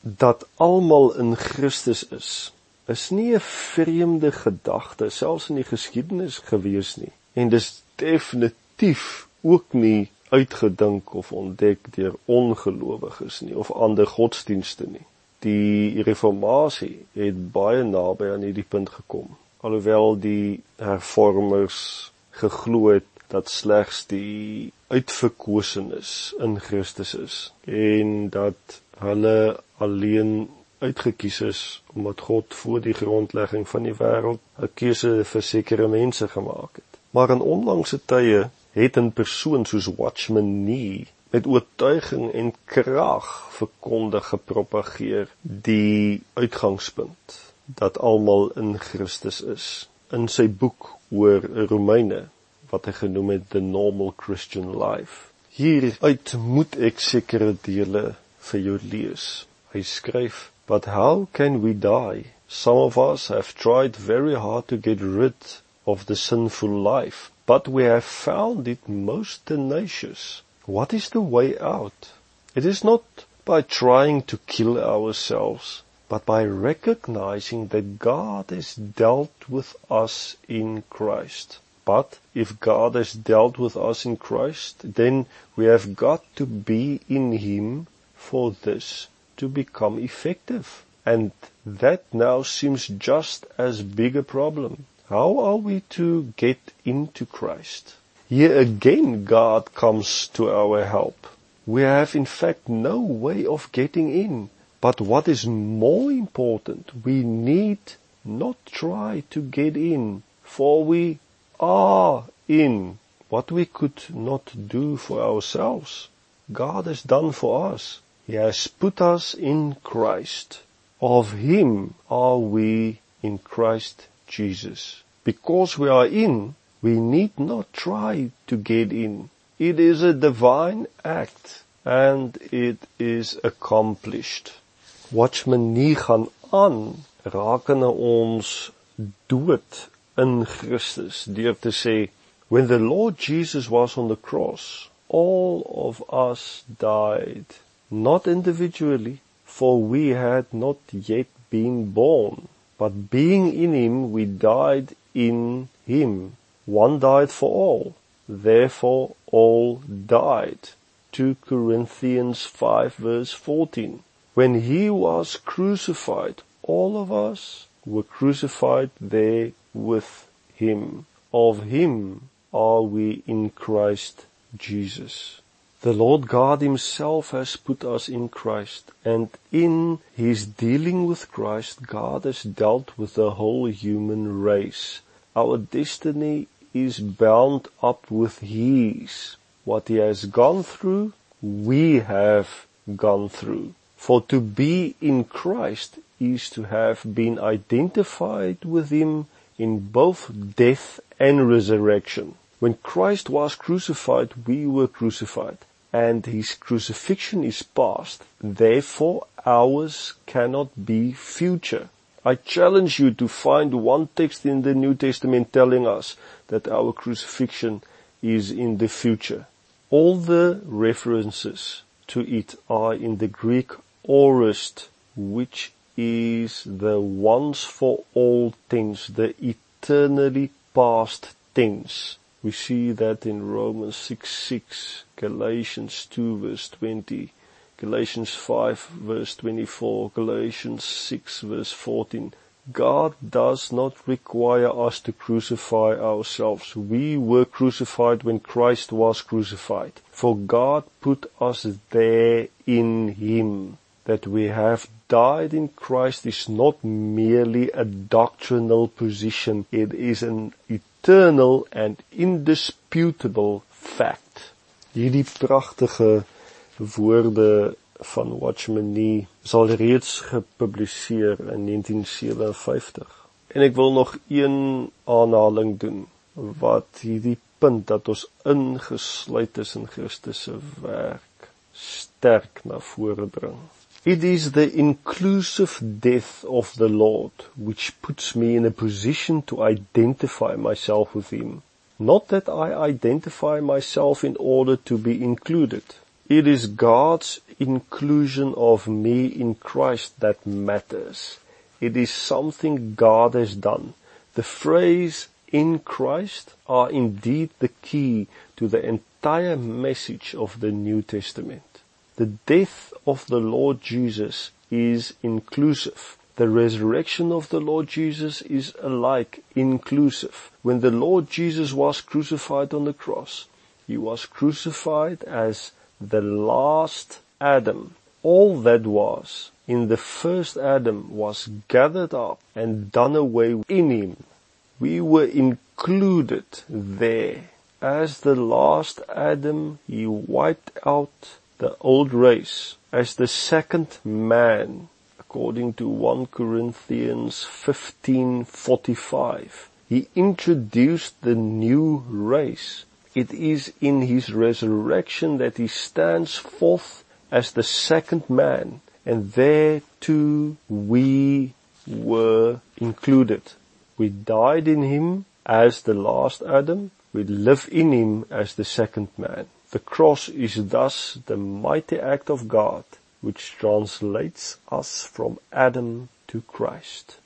dat almal in Christus is, is nie 'n vreemde gedagte selfs in die geskiedenis gewees nie. En dis definitief ook nie uitgedink of ontdek deur ongelowiges nie of ander godsdienste nie. Die reformatie het baie naby aan hierdie punt gekom. Alhoewel die hervormers geglo het dat slegs die uitverkosenes in Christus is en dat hulle alleen uitgekies is omdat God voor die grondlegging van die wêreld 'n keuse vir sekere mense gemaak het. Maar in onlangse tye het 'n persoon soos Watchman Nee met oortuiging en krag verkondig gepropageer die uitgangspunt dat almal in Christus is in sy boek oor Romeine wat hy genoem het the normal Christian life. Hier uit moet ek sekere dele vir jou lees. Hy skryf: "But how can we die? Some of us have tried very hard to get rid of the sinful life, but we have found it most tenacious. What is the way out? It is not by trying to kill ourselves, but by recognizing that God has dealt with us in Christ." But if God has dealt with us in Christ, then we have got to be in Him for this to become effective. And that now seems just as big a problem. How are we to get into Christ? Here again God comes to our help. We have in fact no way of getting in. But what is more important, we need not try to get in, for we are in what we could not do for ourselves. God has done for us. He has put us in Christ. Of Him are we in Christ Jesus. Because we are in, we need not try to get in. It is a divine act and it is accomplished. Watchman nie gaan aan rakende ons dood in Christus deur te sê when the Lord Jesus was on the cross all of us died not individually for we had not yet been born but being in him we died in him one died for all therefore all died 2 Corinthians 5 verse 14 when he was crucified all of us were crucified there with him. Of him are we in Christ Jesus. The Lord God himself has put us in Christ and in his dealing with Christ, God has dealt with the whole human race. Our destiny is bound up with his. What he has gone through, we have gone through. For to be in Christ is to have been identified with him in both death and resurrection. When Christ was crucified, we were crucified, and his crucifixion is past. Therefore, ours cannot be future. I challenge you to find one text in the New Testament telling us that our crucifixion is in the future. All the references to it are in the Greek aorist, which is the once for all tense, the eternally past tense. We see that in Romans 6, 6, Galatians 2 verse 20, Galatians 5 verse 24, Galatians 6 verse 14. God does not require us to crucify ourselves. We were crucified when Christ was crucified. For God put us there in Him that we have died in Christ is not merely a doctrinal position. It is an eternal and indisputable fact. Hierdie pragtige woorde van Watchman Nee sal reeds gepubliseer in 1957. En ek wil nog een aanhaling doen wat hierdie punt dat ons ingesluit is in Christus se werk sterk na vore bring. It is the inclusive death of the Lord which puts me in a position to identify myself with Him. Not that I identify myself in order to be included. It is God's inclusion of me in Christ that matters. It is something God has done. The phrase in Christ are indeed the key to the entire message of the New Testament. The death of the Lord Jesus is inclusive. The resurrection of the Lord Jesus is alike inclusive. When the Lord Jesus was crucified on the cross, he was crucified as the last Adam. All that was in the first Adam was gathered up and done away in him. We were included there. As the last Adam, he wiped out the old race. As the second man, according to 1 Corinthians 15:45, he introduced the new race it is in his resurrection that he stands forth as the second man, and there too we were included. We died in him as the last Adam, we live in him as the second man. The cross is thus the mighty act of God which translates us from Adam to Christ.